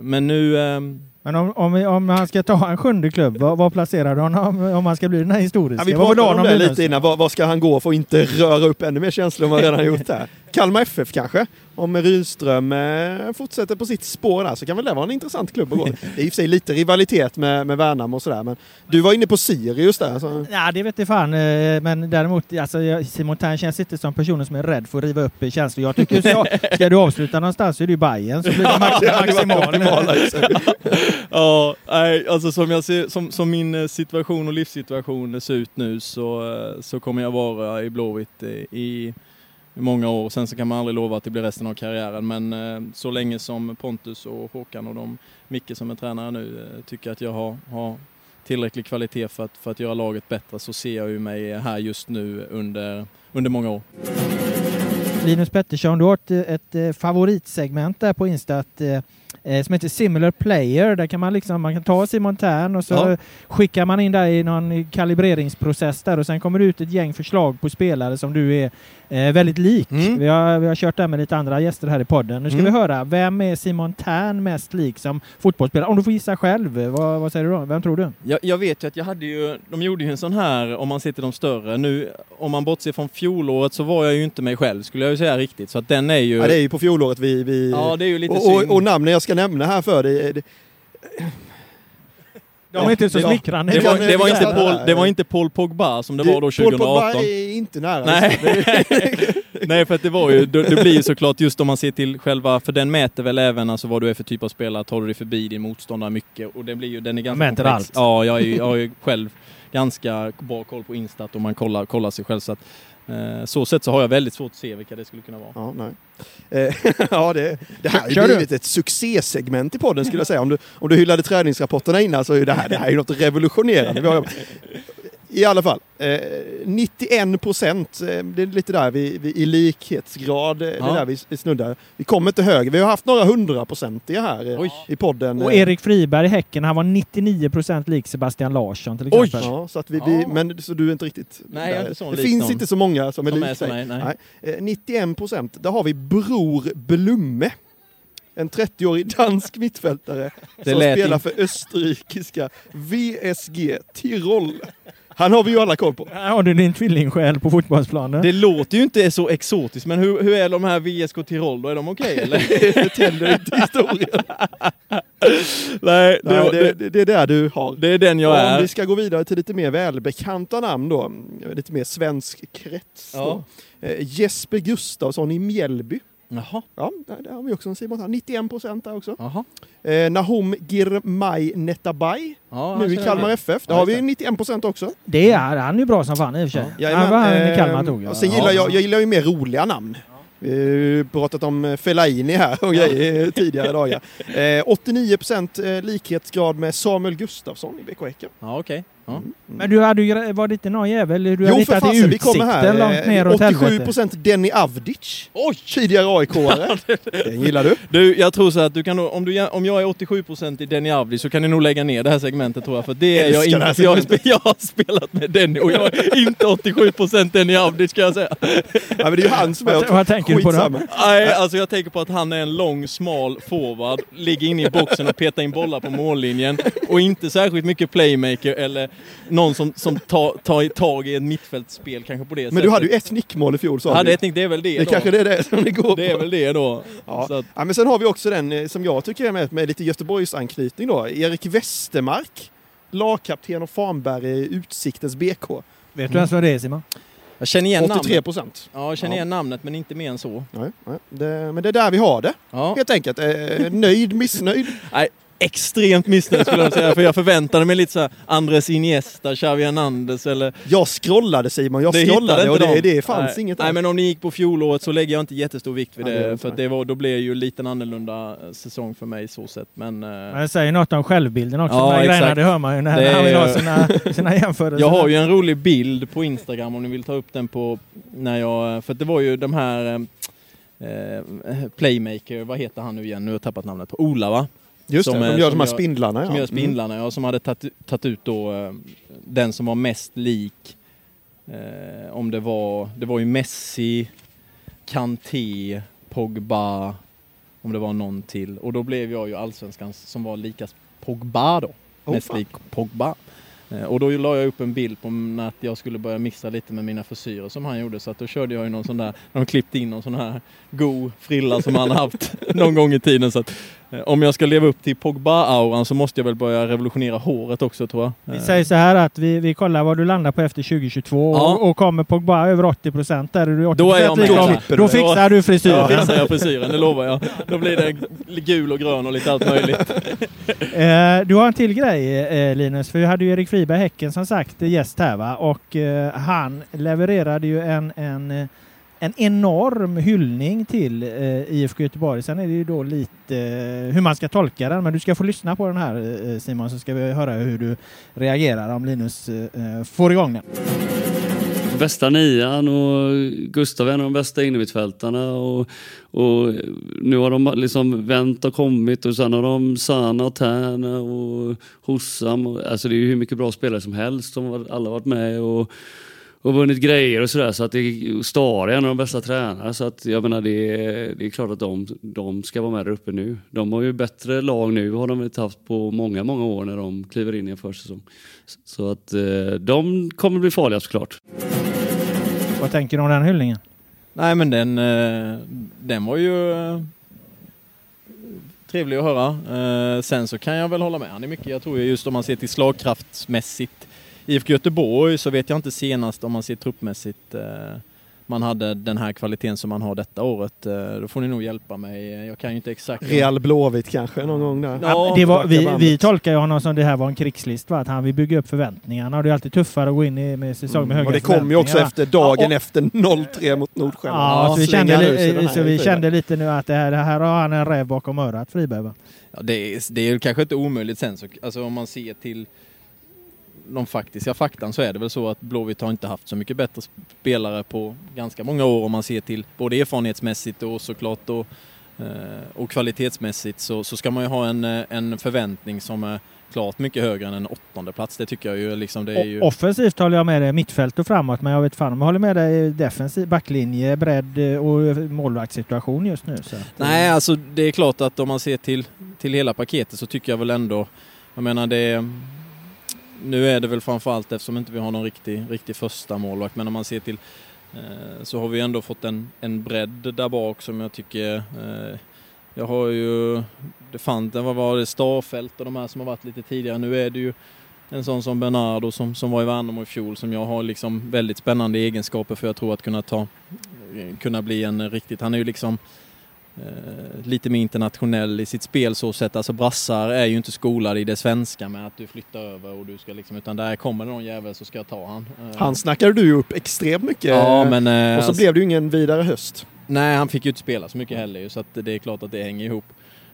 men nu eh, Men om, om, om han ska ta en sjunde klubb, vad, vad placerar du honom om han ska bli den här historiska? Ja, vi pratade om det lite innan. Vad, vad ska han gå för att inte röra upp ännu mer känslor än vad han redan gjort här? Kalmar FF kanske? Om Rydström eh, fortsätter på sitt spår där så kan väl det vara en intressant klubb att gå. Det är i och för sig lite rivalitet med, med Värnamo och sådär men du var inne på Sirius där. Så. Ja, det vet jag fan. eh, Men däremot, alltså, Simon Tern känns inte som personen som är rädd för att riva upp känslor. Jag tycker, ska, ska du avsluta någonstans så är det ju Bayern så blir det max, maximalt. just nu. Ja, nej, alltså som, jag ser, som, som min eh, situation och livssituation ser ut nu så, eh, så kommer jag vara i Blåvitt eh, i i många år. Sen så kan man aldrig lova att det blir resten av karriären men eh, så länge som Pontus och Håkan och de Micke som är tränare nu eh, tycker att jag har, har tillräcklig kvalitet för att, för att göra laget bättre så ser jag ju mig här just nu under, under många år. Linus Pettersson, du har ett, ett eh, favoritsegment där på Insta att, eh, som heter Similar Player. Där kan man, liksom, man kan ta Simon Tern och så Ja. skickar man in där i någon kalibreringsprocess där och sen kommer det ut ett gäng förslag på spelare som du är eh, väldigt lik. Mm. Vi, har, vi har kört det här med lite andra gäster här i podden. Nu ska Mm. vi höra, vem är Simon Tern mest lik som fotbollsspelare? Om du får gissa själv, vad, vad säger du då? Vem tror du? Jag, jag vet ju att jag hade ju, de gjorde ju en sån här, om man ser till de större, nu om man bortser från fjolåret så var jag ju inte mig själv skulle jag ju säga riktigt. Så att den är ju... Ja, det är ju på fjolåret vi... vi Ja, det är ju lite och, synd. och, och namnen jag ska nämna här för dig, det, De är inte så det var- smickrande. det, det, Paul, det var inte Paul Pogba som det, var då Paul 2018. Pogba är inte nära. Nej. Nej, för att det var ju, det, det blir ju såklart just om man ser till själva, för den mäter väl även alltså vad du är för typ av spelare, tar du dig förbi din motståndare mycket och det blir ju, den är ganska mäter komplex. allt. Ja, jag, är, jag har ju själv ganska bra koll på Instat och man kollar, kollar sig själv så att så sett så har jag väldigt svårt att se vilka det skulle kunna vara. Ja, nej. Eh, ja, det, det här har ju blivit ett succésegment i podden skulle jag säga. Om du, om du hyllade träningsrapporterna innan så är det här, det här är ju något revolutionerande. Vi har, I alla fall, eh, 91 procent, eh, det är lite där vi, vi i likhetsgrad, eh, det Ja. där vi, vi snuddar. Vi kommer inte högre, vi har haft några hundraprocentiga här eh, Oj. i podden. Och eh. Erik Friberg i Häcken, han var 99% lik Sebastian Larsson till Oj! exempel. Ja, så att vi, vi, Ja. men så du är inte riktigt Nej, jag är där. inte Det lik finns någon inte så många som är Som är lik dig. nej. Nej. Eh, 91 procent, där har vi Bror Blumme. En 30-årig dansk mittfältare som spelar in- för österrikiska VSG Tirol. Han har vi ju alla koll på. Här har du din tvillingsjäl på fotbollsplanen. Det låter ju inte så exotiskt, men hur, hur är de här VSK Tirol då? Är de okej eller? Det tänder inte historien. Nej, det, Nej, det, det, det är där du har. det är den jag Om är. vi ska gå vidare till lite mer välbekanta namn då, lite mer svensk krets. Ja. Då. Eh, Jesper Gustafsson i Mjällby. Jaha. Ja, där, där har vi också en Simon här. 91 procent där också. Jaha. Eh, Nahom Girmay Netabay, Ja, nu i Kalmar jag. FF. Där Ja, har vi just det. 91 procent också. Det är han är ju bra som fan i och för sig. Jajamän. han var han i Eh, Kalmar tog jag. sen gillar jag, jag gillar ju mer roliga namn. Vi har pratat om eh, Fellaini här och grejer tidigare dagar. Eh, 89 procent eh, likhetsgrad med Samuel Gustafsson i BK Häcken. Ja, okej. Ja. Mm. Men du hade ju, var det inte någon jävel? Du hade Jo för hittat i fasen, vi kommer utsikten här. långt ner Eh, åt 87 helvete. procent Denny Avdic. Oj! Tidigare AIK-are. Den gillar du. Du, jag tror så att du kan om, du, om jag är 87% i Denny Avdi så kan ni nog lägga ner det här segmentet tror jag. För det är jag här inte. Jag, jag har spelat med Denny och jag är inte 87% Denny Avdi ska jag säga. Ja, men det är ju han som är... Vad- vad tänker du på då? Nej, alltså jag tänker på att han är en lång, smal forward, ligger inne i boxen och petar in bollar på mållinjen och inte särskilt mycket playmaker eller någon som, som tar, tar i tag i ett mittfältsspel kanske på det sättet. Men du hade ju ett nickmål i fjol sa Jag hade ett nick, det är väl det, Det då. kanske det är det som det går Det är på. väl det då. Ja. Så att, Ja, men sen har vi också den eh, som jag tycker är med, med lite Göteborgsanknytning då. Erik Westermark. Lagkapten och fanbärare i Utsiktens BK. Vet du ens vad det är Simon? jag känner igen 83 namnet. procent. Ja, jag känner Ja. igen namnet men inte mer än så. Nej, nej. Det, men det är där vi har det, Ja. helt enkelt. Eh, nöjd, missnöjd. Nej, extremt missnöjd skulle jag säga. För jag förväntade mig lite så här Andres Iniesta, Xavi Hernandez eller... Jag scrollade Simon, jag Det scrollade och det, de. det fanns Nej. inget Nej men om ni gick på fjolåret så lägger jag inte jättestor vikt vid det gör det. för att det. var, då blev det ju lite en annorlunda eh, säsong för mig så sett. Men... eh, Men det säger något om självbilden också. Ja, de grejerna, det hör man ju när Det han vill ha sina, sina jämförelser. Jag har ju en rolig bild på Instagram om ni vill ta upp den på när jag, för att det var ju de här, eh, eh, playmaker, vad heter han nu igen? Nu har jag tappat namnet på. Ola va? Just Som, det, de gör som de här gör- spindlarna. Som ja. gör spindlarna, ja, som hade tagit ut då eh, den som var mest lik eh, om det var, det var ju Messi, Kanté, Pogba, om det var någon till. Och då blev jag ju allsvenskans som var likast Pogba då. Oh, mest fan. lik Pogba. Eh, Och då la jag upp en bild på att jag skulle börja mixa lite med mina frisyrer som han gjorde. Så att då körde jag ju någon sån där, de klippte in någon sån här god frilla som han haft någon gång i tiden. Så att om jag ska leva upp till Pogba-auran så måste jag väl börja revolutionera håret också tror jag. Vi Eh, säger så här att vi, vi kollar vad du landar på efter 2022 Ja. och, och kommer Pogba över 80 procent där är du 80 Då är jag med. Då du. fixar du Då frisyren. fixar jag frisyren, det lovar jag. Då blir det gul och grön och lite allt möjligt. Eh, du har en till grej eh, Linus, för vi hade ju Erik Friberg Häcken som sagt eh, gäst här va? och eh, han levererade ju en, en, eh, en enorm hyllning till eh, IFK Göteborg. Sen är det ju då lite eh, hur man ska tolka den, men du ska få lyssna på den här eh, eh Simon så ska vi höra hur du reagerar om Linus eh, eh, får igång den. bästa nian och Gustav är en av de bästa innermittfältarna och, och nu har de liksom vänt och kommit och sen har de Sana och Tärna och Hossam. Alltså det är ju hur mycket bra spelare som helst som alla varit med och, och vunnit grejer och sådär. Så att det, Stare är en av de bästa tränarna så att jag menar det, är- det är klart att de, de ska vara med där uppe nu. De har ju bättre lag nu har de inte haft på många, många år när de kliver in i en försäsong. Så att eh, de kommer bli farliga såklart. Vad tänker du om den hyllningen? Nej men den, eh, den var ju eh, trevlig att höra. Sen så kan jag väl hålla med han är mycket. Jag tror ju just om man ser till slagkraftsmässigt IFK Göteborg så vet jag inte senast om man ser truppmässigt eh, man hade den här kvaliteten som man har detta året. Eh, Då får ni nog hjälpa mig. Jag kan ju inte exakt. Real Blåvitt kanske någon gång där. Ja, det var, vi, vi tolkar ju honom som det här var en krigslist, va? att han vill bygga upp förväntningarna och det är alltid tuffare att gå in i med säsong med höga Mm. Och det kom ju också efter dagen Ja, efter 0-3 mot Nordsjälland. Ja, så vi, kände, li- så vi kände lite nu att det här, det här har han en räv bakom örat, Friberg. Ja, det, är, det är ju kanske inte omöjligt sen. Så, alltså om man ser till de faktiska faktan så är det väl så att Blåvitt har inte haft så mycket bättre spelare på ganska många år om man ser till både erfarenhetsmässigt och såklart då, eh, och kvalitetsmässigt så, så ska man ju ha en, eh, en förväntning som är klart mycket högre än en åttonde plats. Det tycker jag ju liksom. Det är ju... Offensivt håller jag med dig, mittfält och framåt, men jag vet fan om jag håller med dig defensiv, backlinje, bredd eh, och målvaktssituation just nu. Så Nej, alltså det är klart att om man ser till, till hela paketet så tycker jag väl ändå, jag menar det nu är det väl framförallt eftersom inte vi har någon riktig, riktig första målvakt men om man ser till eh, så har vi ändå fått en, en bredd där bak som jag tycker eh, jag har ju, det fanns, vad var, det Starfelt och de här som har varit lite tidigare. Nu är det ju en sån som Bernardo som, som var i Värnamo i fjol som jag har liksom väldigt spännande egenskaper för jag tror att kunna ta, kunna bli en riktigt, han är ju liksom eh, lite mer internationell i sitt spel så sätt. Alltså brassar är ju inte skolade i det svenska med att du flyttar över och du ska liksom, utan där kommer det någon jävel så ska jag ta han. Eh, Han snackade du ju upp extremt mycket. Ja men... eh, och så alltså- blev det ju ingen vidare höst. Nej, han fick ju inte spela så mycket heller så att det är klart att det hänger ihop.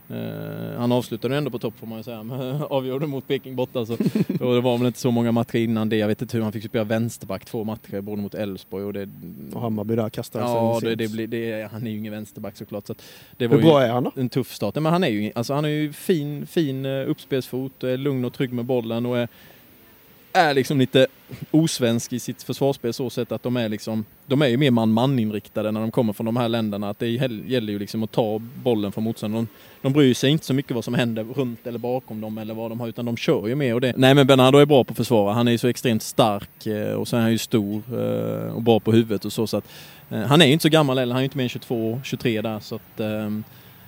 Eh, han avslutade ändå på topp får man ju säga, men avgjorde mot Peking borta så och det var väl inte så många matcher innan det. Jag vet inte hur han fick spela vänsterback två matcher både mot Elfsborg och det... Och Hammarby där kastade Ja, det, det blir, det, han är ju ingen vänsterback såklart. Så det var Hur ju bra är han då? en tuff start. Men han är ju, alltså han är ju fin, fin eh, uppspelsfot, är lugn och trygg med bollen och är, är liksom lite osvensk i sitt försvarsspel så sätt att de är liksom, de är ju mer man-man inriktade när de kommer från de här länderna. Att det gäller ju liksom att ta bollen från motståndaren. De, de bryr sig inte så mycket vad som händer runt eller bakom dem eller vad de har utan de kör ju med och det. Nej men Bernardo är bra på att försvara. Han är ju så extremt stark eh, och sen är han ju stor eh, och bra på huvudet och så. så att, eh, han är ju inte så gammal heller, han är ju inte mer än 22, 23 där så att ehm,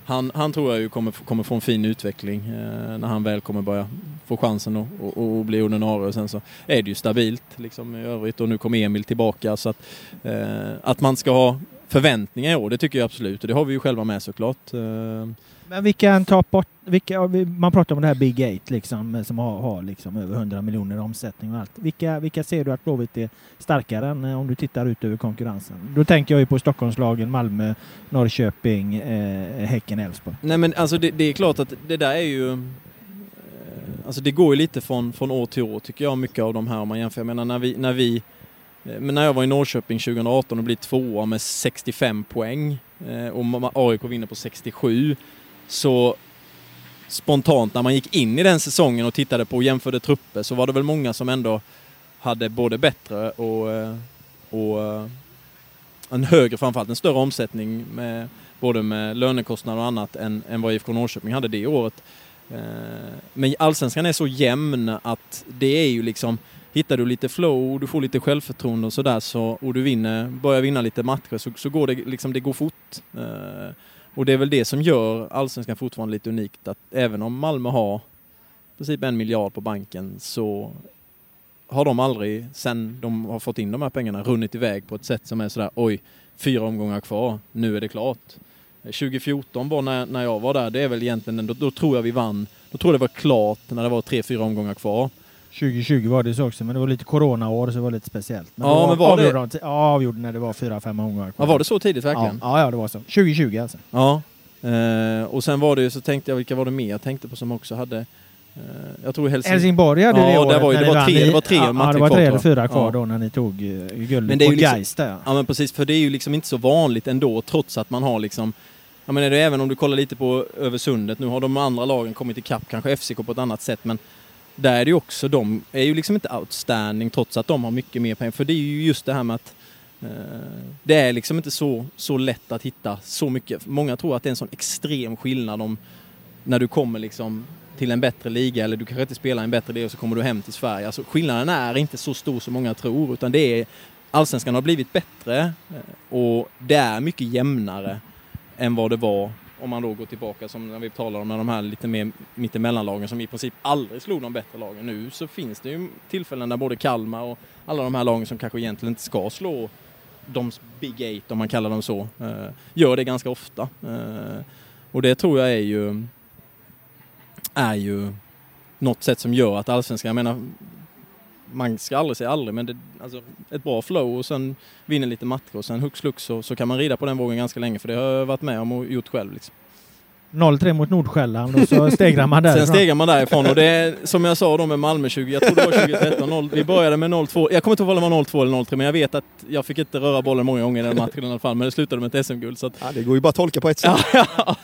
han, han tror jag ju kommer, kommer få en fin utveckling eh, när han väl kommer börja få chansen att och, och bli ordinarie. Och sen så är det ju stabilt liksom, i övrigt och nu kommer Emil tillbaka. Så att, eh, att man ska ha förväntningar i år, det tycker jag absolut. Och det har vi ju själva med såklart. Eh, men vilka tar bort, vilka, man pratar om det här Big Eight liksom, som har, har liksom över 100 miljoner i omsättning och allt. Vilka, vilka ser du att Blåvitt är starkare än eh, om du tittar ut över konkurrensen? Då tänker jag ju på Stockholmslagen, Malmö, Norrköping, eh, Häcken, Elfsborg. Nej men alltså det, det är klart att det där är ju... Eh, alltså det går ju lite från, från år till år tycker jag, mycket av de här om man jämför. Jag menar när vi, när vi eh, men när jag var i Norrköping 2018 och blev tvåa med 65 poäng och AIK vinner på 67 så spontant när man gick in i den säsongen och tittade på och jämförde trupper så var det väl många som ändå hade både bättre och, eh, och eh, en högre, framförallt en större omsättning med både med lönekostnader och annat än, än vad IFK Norrköping hade det året. Eh, men allsvenskan är så jämn att det är ju liksom Hittar du lite flow, du får lite självförtroende och sådär så, och du vinner, börjar vinna lite matcher så, så går det liksom, det går fort. Och det är väl det som gör allsvenskan fortfarande lite unikt att även om Malmö har i princip en miljard på banken så har de aldrig, sen de har fått in de här pengarna, runnit iväg på ett sätt som är sådär oj, fyra omgångar kvar, nu är det klart. 2014 var när, när jag var där, det är väl egentligen, då, då tror jag vi vann, då tror jag det var klart när det var tre, fyra omgångar kvar. 2020 var det så också, men det var lite coronaår så det var lite speciellt. Men Ja, men var det- avgjorde de- Ja, avgjorde när det var fyra, fem omgångar Ja, var det så tidigt verkligen? Ja, ja, det var så. 2020 alltså. Ja. Eh, och sen var det ju, så tänkte jag, vilka var det mer jag tänkte på som också hade, eh, jag tror Helsing... Helsingborg hade Ja, det det året var ju- det var tre- det var tre ja, matcher Ja, det var tre eller jag. fyra kvar Ja. då när ni tog uh, guldet Men det är på ju liksom- Gais där. Ja men precis, för det är ju liksom inte så vanligt ändå trots att man har liksom Ja men är det även om du kollar lite på över sundet, nu har de andra lagen kommit ikapp, kanske FCK på ett annat sätt men där är det ju också, de är ju liksom inte outstanding trots att de har mycket mer pengar. För det är ju just det här med att eh, det är liksom inte så, så lätt att hitta så mycket. Många tror att det är en sån extrem skillnad om när du kommer liksom till en bättre liga eller du kanske inte spelar i en bättre liga och så kommer du hem till Sverige. Alltså skillnaden är inte så stor som många tror utan det är Allsvenskan har blivit bättre eh, och det är mycket jämnare än vad det var om man då går tillbaka som när vi talar om de här lite mer mittemellanlagen som i princip aldrig slog de bättre lagen. Nu så finns det ju tillfällen där både Kalmar och alla de här lagen som kanske egentligen inte ska slå de Big Eight om man kallar dem så, eh, gör det ganska ofta. Eh, och det tror jag är ju är ju något sätt som gör att allsvenskan, jag menar man ska aldrig säga aldrig men det, alltså, ett bra flow och sen vinner lite matcher och sen hux flux så, så kan man rida på den vågen ganska länge för det har jag varit med om och gjort själv. Liksom. 0-3 mot Nordsjälland och så stegrar man Sen därifrån. stegar man därifrån och det är som jag sa då med Malmö 20, jag tror det var 2013, 0, vi började med 0-2, jag kommer inte ihåg om det var 0-2 eller 0-3 men jag vet att jag fick inte röra bollen många gånger i den matchen i alla fall men det slutade med ett SM-guld så att, Ja, det går ju bara att tolka på ett sätt.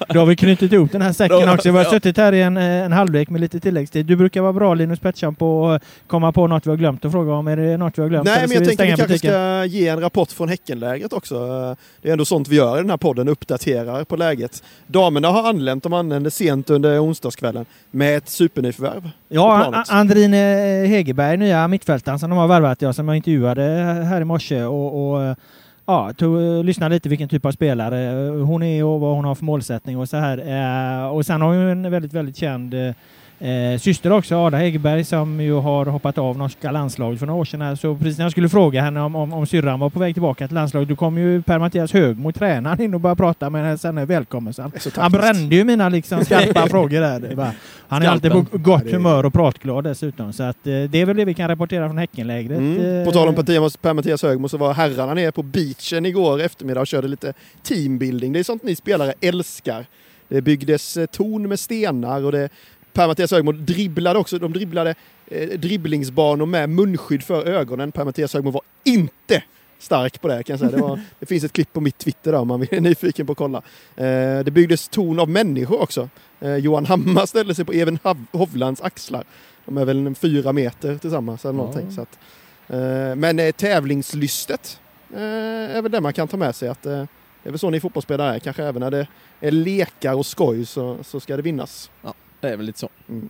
Då har vi knutit ihop den här säcken också. Vi har suttit här i en, eh, en halvlek med lite tilläggstid. Du brukar vara bra Linus Pettersson på att komma på något vi har glömt och fråga om. Är det något vi har glömt? Nej, men jag tänker vi kanske butiken? ska ge en rapport från Häckenlägret också. Det är ändå sånt vi gör i den här podden, uppdaterar på läget. Damerna har anlänt, de anlände sent under onsdagskvällen med ett supernyförvärv. Ja, Andrine Hegerberg, nya mittfältaren som de har värvat, ja, som jag intervjuade här i morse. Och, och ja, tog, lyssnade lite vilken typ av spelare hon är och vad hon har för målsättning och så här. Eh, och sen har hon en väldigt, väldigt känd eh, syster också, Ada Hegerberg, som ju har hoppat av norska landslaget för några år sedan. Här. Så precis när jag skulle fråga henne om, om, om syrran var på väg tillbaka till landslaget, då kom ju Per-Mattias Högmo, tränaren, in och började prata med henne. Sen välkommen. Så han, han brände ju mina liksom skarpa frågor där. Var, han är alltid på gott humör och pratglad dessutom. Så att, eh, det är väl det vi kan rapportera från Häckenlägret. Mm. Eh, På tal om Mattias- Per-Mattias Högmo så var herrarna nere på beachen igår eftermiddag och körde lite teambuilding. Det är sånt ni spelare älskar. Det byggdes eh, torn med stenar och det Per-Mattias Högmo dribblade också. De dribblade eh, dribblingsbanor med munskydd för ögonen. Per-Mattias Högmo var inte stark på det kan jag säga. Det, var, det finns ett klipp på mitt Twitter där om man är nyfiken på att kolla. Eh, det byggdes torn av människor också. Eh, Johan Hammar ställde sig på Even Hovlands axlar. De är väl fyra meter tillsammans eller någonting. Ja. Så att, eh, men eh, tävlingslystet eh, är väl det man kan ta med sig. Att, eh, det är väl så ni fotbollsspelare är. Kanske även när det är lekar och skoj så, så ska det vinnas. Det är väl. Mm.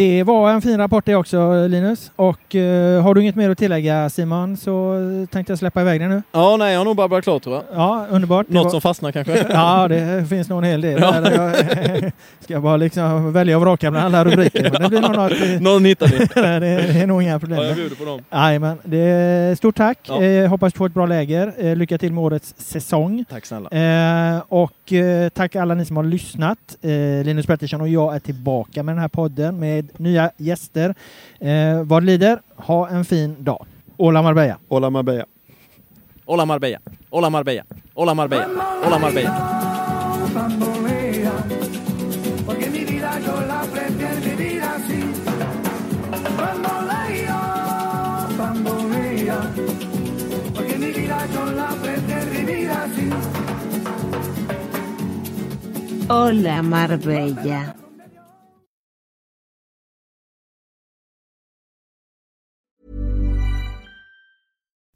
Det var en fin rapport det också Linus. Och eh, har du inget mer att tillägga Simon så tänkte jag släppa iväg dig nu. Ja, nej, jag har nog bara börjat klart tror jag. Ja, underbart. Det Något var- som fastnar kanske. Ja, det finns nog en hel del. Ja. där. Jag ska bara liksom välja och vraka bland alla rubriker. Men det blir nog något. Någon hittar ni. det är nog inga problem. Ja, jag bjuder på dem. Jajamän. Det Stort tack. Ja. Eh, hoppas du får ett bra läger. Eh, lycka till med årets säsong. Tack snälla. Eh, och eh, tack alla ni som har lyssnat. Eh, Linus Pettersson och jag är tillbaka med den här podden med nya gäster. Eh, vad lider, ha en fin dag. Ola Marbella. Ola Marbella. Hola Marbella. Hola Marbella. Hola Marbella. Hola Marbella. bambolea, porque mi vida yo la prefiero vivir así. Bambolea, bambolea, porque mi vida yo la prefiero vivir así. Hola Marbella.